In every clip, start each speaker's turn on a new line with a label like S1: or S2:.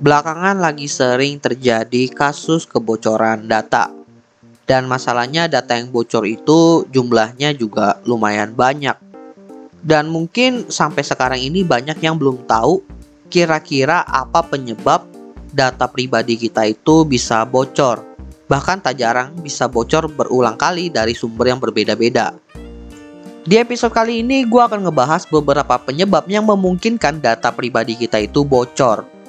S1: Belakangan lagi sering terjadi kasus kebocoran data. Dan masalahnya data yang bocor itu jumlahnya juga lumayan banyak. Dan mungkin sampai sekarang ini banyak yang belum tahu kira-kira apa penyebab data pribadi kita itu bisa bocor. Bahkan tak jarang bisa bocor berulang kali dari sumber yang berbeda-beda. Di episode kali ini gue akan ngebahas beberapa penyebab yang memungkinkan data pribadi kita itu bocor.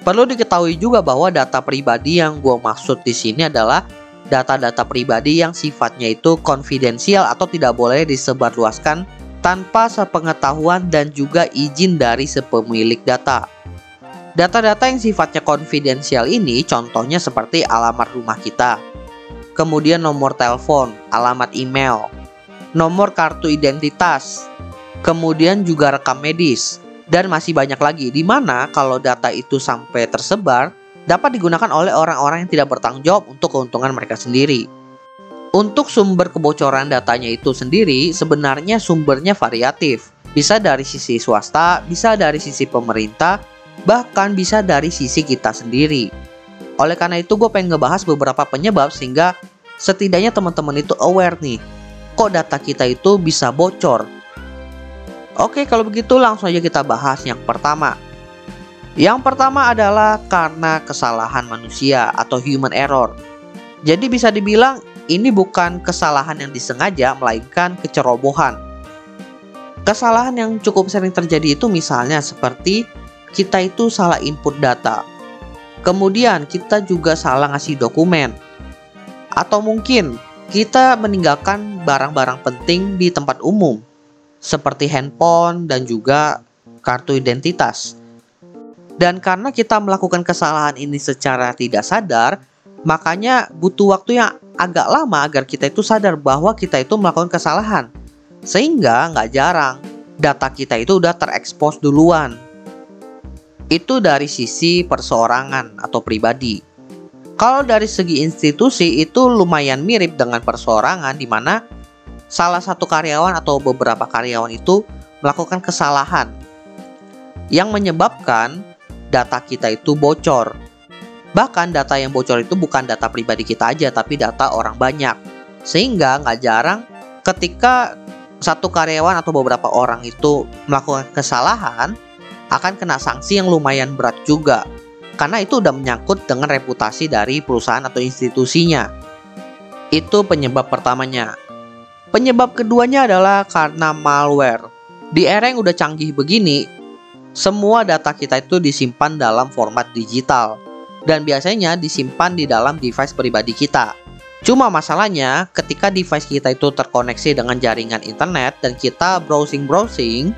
S1: Perlu diketahui juga bahwa data pribadi yang gue maksud di sini adalah data-data pribadi yang sifatnya itu konfidensial atau tidak boleh disebarluaskan tanpa sepengetahuan dan juga izin dari sepemilik data. Data-data yang sifatnya konfidensial ini contohnya seperti alamat rumah kita, kemudian nomor telepon, alamat email, nomor kartu identitas, kemudian juga rekam medis, dan masih banyak lagi di mana kalau data itu sampai tersebar dapat digunakan oleh orang-orang yang tidak bertanggung jawab untuk keuntungan mereka sendiri. Untuk sumber kebocoran datanya itu sendiri sebenarnya sumbernya variatif. Bisa dari sisi swasta, bisa dari sisi pemerintah, bahkan bisa dari sisi kita sendiri. Oleh karena itu gue pengen ngebahas beberapa penyebab sehingga setidaknya teman-teman itu aware nih. Kok data kita itu bisa bocor Oke, kalau begitu langsung aja kita bahas yang pertama. Yang pertama adalah karena kesalahan manusia atau human error. Jadi bisa dibilang ini bukan kesalahan yang disengaja melainkan kecerobohan. Kesalahan yang cukup sering terjadi itu misalnya seperti kita itu salah input data. Kemudian kita juga salah ngasih dokumen. Atau mungkin kita meninggalkan barang-barang penting di tempat umum seperti handphone dan juga kartu identitas. Dan karena kita melakukan kesalahan ini secara tidak sadar, makanya butuh waktu yang agak lama agar kita itu sadar bahwa kita itu melakukan kesalahan. Sehingga nggak jarang data kita itu udah terekspos duluan. Itu dari sisi perseorangan atau pribadi. Kalau dari segi institusi itu lumayan mirip dengan perseorangan di mana salah satu karyawan atau beberapa karyawan itu melakukan kesalahan yang menyebabkan data kita itu bocor. Bahkan data yang bocor itu bukan data pribadi kita aja, tapi data orang banyak. Sehingga nggak jarang ketika satu karyawan atau beberapa orang itu melakukan kesalahan, akan kena sanksi yang lumayan berat juga. Karena itu udah menyangkut dengan reputasi dari perusahaan atau institusinya. Itu penyebab pertamanya. Penyebab keduanya adalah karena malware. Di era yang udah canggih begini, semua data kita itu disimpan dalam format digital dan biasanya disimpan di dalam device pribadi kita. Cuma masalahnya ketika device kita itu terkoneksi dengan jaringan internet dan kita browsing-browsing,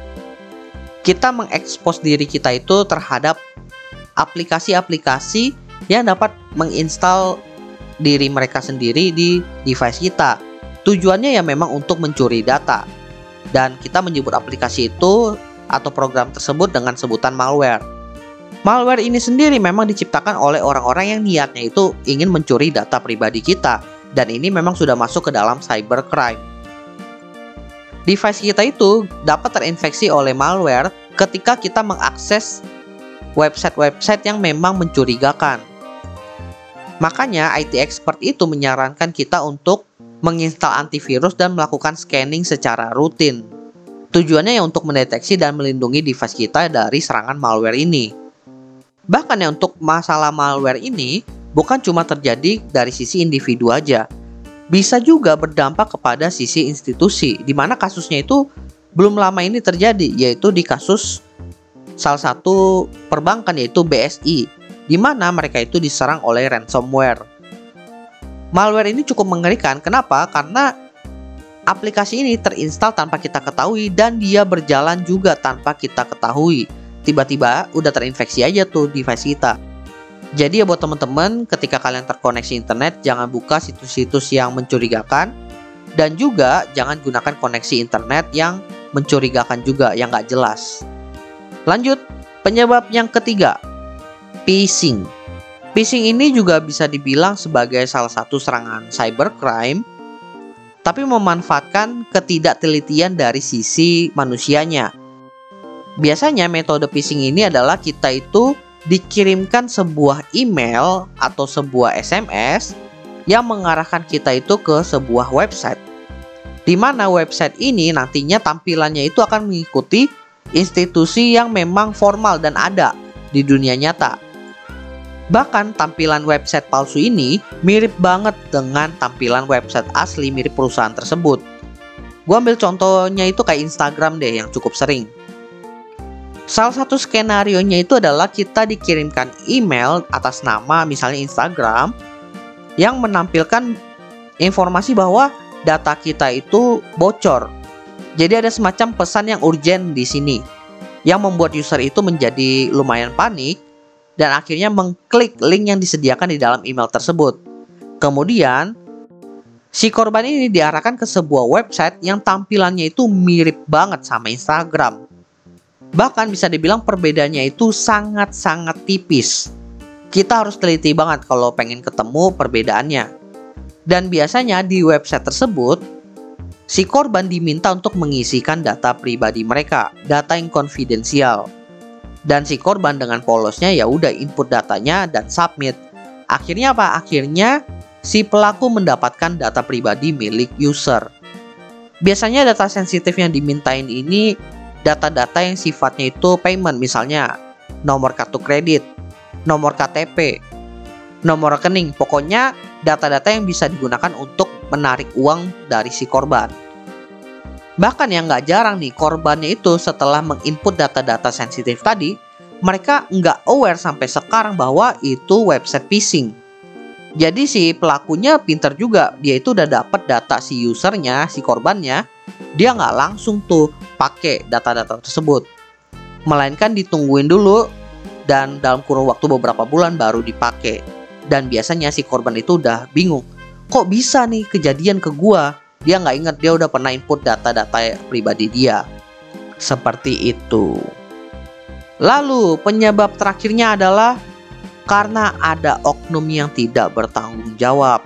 S1: kita mengekspos diri kita itu terhadap aplikasi-aplikasi yang dapat menginstal diri mereka sendiri di device kita. Tujuannya ya memang untuk mencuri data. Dan kita menyebut aplikasi itu atau program tersebut dengan sebutan malware. Malware ini sendiri memang diciptakan oleh orang-orang yang niatnya itu ingin mencuri data pribadi kita dan ini memang sudah masuk ke dalam cybercrime. Device kita itu dapat terinfeksi oleh malware ketika kita mengakses website-website yang memang mencurigakan. Makanya IT expert itu menyarankan kita untuk menginstal antivirus dan melakukan scanning secara rutin. Tujuannya ya untuk mendeteksi dan melindungi device kita dari serangan malware ini. Bahkan ya untuk masalah malware ini bukan cuma terjadi dari sisi individu aja, bisa juga berdampak kepada sisi institusi, di mana kasusnya itu belum lama ini terjadi, yaitu di kasus salah satu perbankan yaitu BSI, di mana mereka itu diserang oleh ransomware. Malware ini cukup mengerikan. Kenapa? Karena aplikasi ini terinstal tanpa kita ketahui dan dia berjalan juga tanpa kita ketahui. Tiba-tiba udah terinfeksi aja tuh device kita. Jadi ya buat teman-teman, ketika kalian terkoneksi internet, jangan buka situs-situs yang mencurigakan dan juga jangan gunakan koneksi internet yang mencurigakan juga yang nggak jelas. Lanjut, penyebab yang ketiga, phishing. Phishing ini juga bisa dibilang sebagai salah satu serangan cybercrime, tapi memanfaatkan ketidaktelitian dari sisi manusianya. Biasanya metode phishing ini adalah kita itu dikirimkan sebuah email atau sebuah SMS yang mengarahkan kita itu ke sebuah website. Di mana website ini nantinya tampilannya itu akan mengikuti institusi yang memang formal dan ada di dunia nyata. Bahkan tampilan website palsu ini mirip banget dengan tampilan website asli mirip perusahaan tersebut. Gua ambil contohnya itu kayak Instagram deh yang cukup sering. Salah satu skenario nya itu adalah kita dikirimkan email atas nama misalnya Instagram yang menampilkan informasi bahwa data kita itu bocor. Jadi ada semacam pesan yang urgent di sini yang membuat user itu menjadi lumayan panik dan akhirnya mengklik link yang disediakan di dalam email tersebut. Kemudian si korban ini diarahkan ke sebuah website yang tampilannya itu mirip banget sama Instagram. Bahkan bisa dibilang perbedaannya itu sangat-sangat tipis. Kita harus teliti banget kalau pengen ketemu perbedaannya. Dan biasanya di website tersebut, si korban diminta untuk mengisikan data pribadi mereka, data yang konfidensial. Dan si korban dengan polosnya ya udah input datanya dan submit. Akhirnya apa? Akhirnya si pelaku mendapatkan data pribadi milik user. Biasanya data sensitif yang dimintain ini data-data yang sifatnya itu payment misalnya nomor kartu kredit, nomor KTP, nomor rekening, pokoknya data-data yang bisa digunakan untuk menarik uang dari si korban. Bahkan yang nggak jarang nih korbannya itu setelah menginput data-data sensitif tadi, mereka nggak aware sampai sekarang bahwa itu website phishing. Jadi si pelakunya pinter juga, dia itu udah dapat data si usernya, si korbannya, dia nggak langsung tuh pakai data-data tersebut. Melainkan ditungguin dulu dan dalam kurun waktu beberapa bulan baru dipakai. Dan biasanya si korban itu udah bingung. Kok bisa nih kejadian ke gua? Dia nggak inget dia udah pernah input data-data pribadi dia. Seperti itu. Lalu penyebab terakhirnya adalah karena ada oknum yang tidak bertanggung jawab.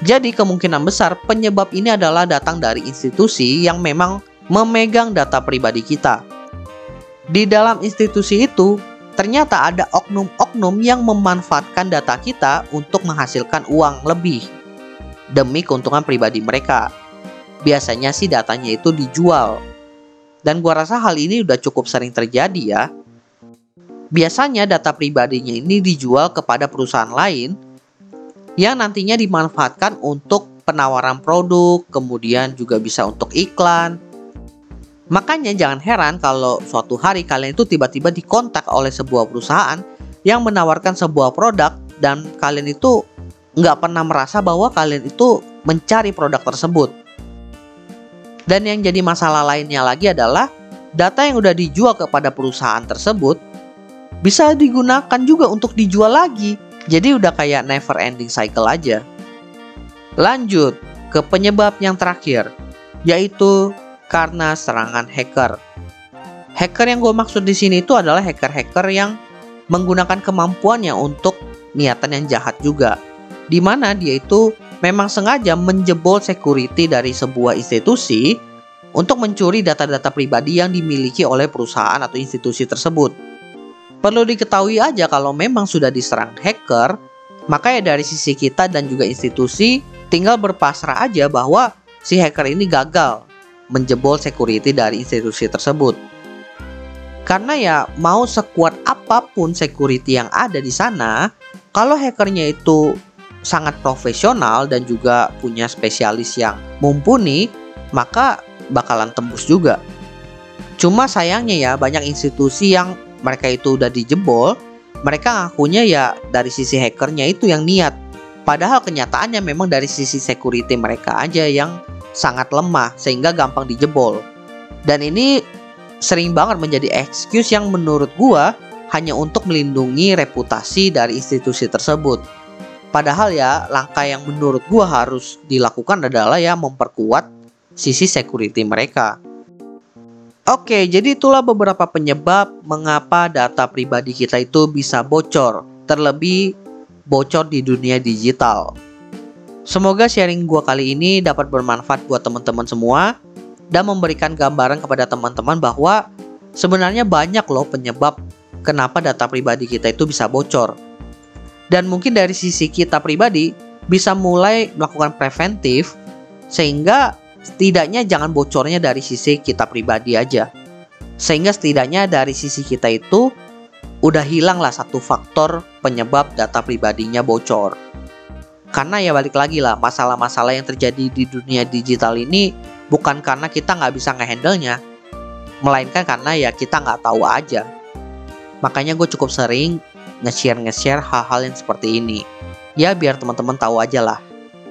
S1: Jadi kemungkinan besar penyebab ini adalah datang dari institusi yang memang memegang data pribadi kita. Di dalam institusi itu, ternyata ada oknum-oknum yang memanfaatkan data kita untuk menghasilkan uang lebih demi keuntungan pribadi mereka. Biasanya sih datanya itu dijual. Dan gua rasa hal ini udah cukup sering terjadi ya. Biasanya data pribadinya ini dijual kepada perusahaan lain yang nantinya dimanfaatkan untuk penawaran produk, kemudian juga bisa untuk iklan, Makanya jangan heran kalau suatu hari kalian itu tiba-tiba dikontak oleh sebuah perusahaan yang menawarkan sebuah produk dan kalian itu nggak pernah merasa bahwa kalian itu mencari produk tersebut. Dan yang jadi masalah lainnya lagi adalah data yang udah dijual kepada perusahaan tersebut bisa digunakan juga untuk dijual lagi. Jadi udah kayak never ending cycle aja. Lanjut ke penyebab yang terakhir, yaitu karena serangan hacker. Hacker yang gue maksud di sini itu adalah hacker-hacker yang menggunakan kemampuannya untuk niatan yang jahat juga. Di mana dia itu memang sengaja menjebol security dari sebuah institusi untuk mencuri data-data pribadi yang dimiliki oleh perusahaan atau institusi tersebut. Perlu diketahui aja kalau memang sudah diserang hacker, maka ya dari sisi kita dan juga institusi tinggal berpasrah aja bahwa si hacker ini gagal menjebol security dari institusi tersebut. Karena ya mau sekuat apa pun security yang ada di sana, kalau hackernya itu sangat profesional dan juga punya spesialis yang mumpuni, maka bakalan tembus juga. Cuma sayangnya ya banyak institusi yang mereka itu udah dijebol, mereka ngakunya ya dari sisi hackernya itu yang niat. Padahal kenyataannya memang dari sisi security mereka aja yang sangat lemah sehingga gampang dijebol. Dan ini sering banget menjadi excuse yang menurut gua hanya untuk melindungi reputasi dari institusi tersebut. Padahal ya langkah yang menurut gua harus dilakukan adalah ya memperkuat sisi security mereka. Oke, jadi itulah beberapa penyebab mengapa data pribadi kita itu bisa bocor, terlebih bocor di dunia digital. Semoga sharing gua kali ini dapat bermanfaat buat teman-teman semua dan memberikan gambaran kepada teman-teman bahwa sebenarnya banyak loh penyebab kenapa data pribadi kita itu bisa bocor. Dan mungkin dari sisi kita pribadi bisa mulai melakukan preventif sehingga setidaknya jangan bocornya dari sisi kita pribadi aja. Sehingga setidaknya dari sisi kita itu udah hilang lah satu faktor penyebab data pribadinya bocor. Karena ya balik lagi lah masalah-masalah yang terjadi di dunia digital ini bukan karena kita nggak bisa ngehandle-nya, melainkan karena ya kita nggak tahu aja. Makanya gue cukup sering nge-share nge-share hal-hal yang seperti ini. Ya biar teman-teman tahu aja lah.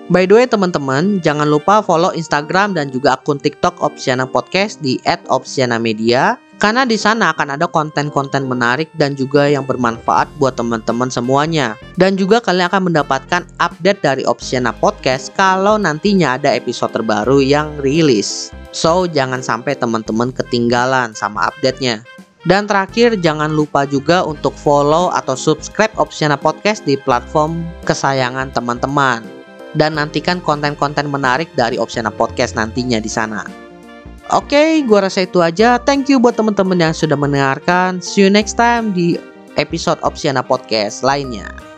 S1: By the way teman-teman, jangan lupa follow Instagram dan juga akun TikTok Opsiana Podcast di @opsianamedia karena di sana akan ada konten-konten menarik dan juga yang bermanfaat buat teman-teman semuanya. Dan juga kalian akan mendapatkan update dari Opsiana Podcast kalau nantinya ada episode terbaru yang rilis. So, jangan sampai teman-teman ketinggalan sama update-nya. Dan terakhir, jangan lupa juga untuk follow atau subscribe Opsiana Podcast di platform kesayangan teman-teman. Dan nantikan konten-konten menarik dari Opsiana Podcast nantinya di sana. Oke, okay, gua rasa itu aja. Thank you buat teman-teman yang sudah mendengarkan. See you next time di episode Opsiana Podcast lainnya.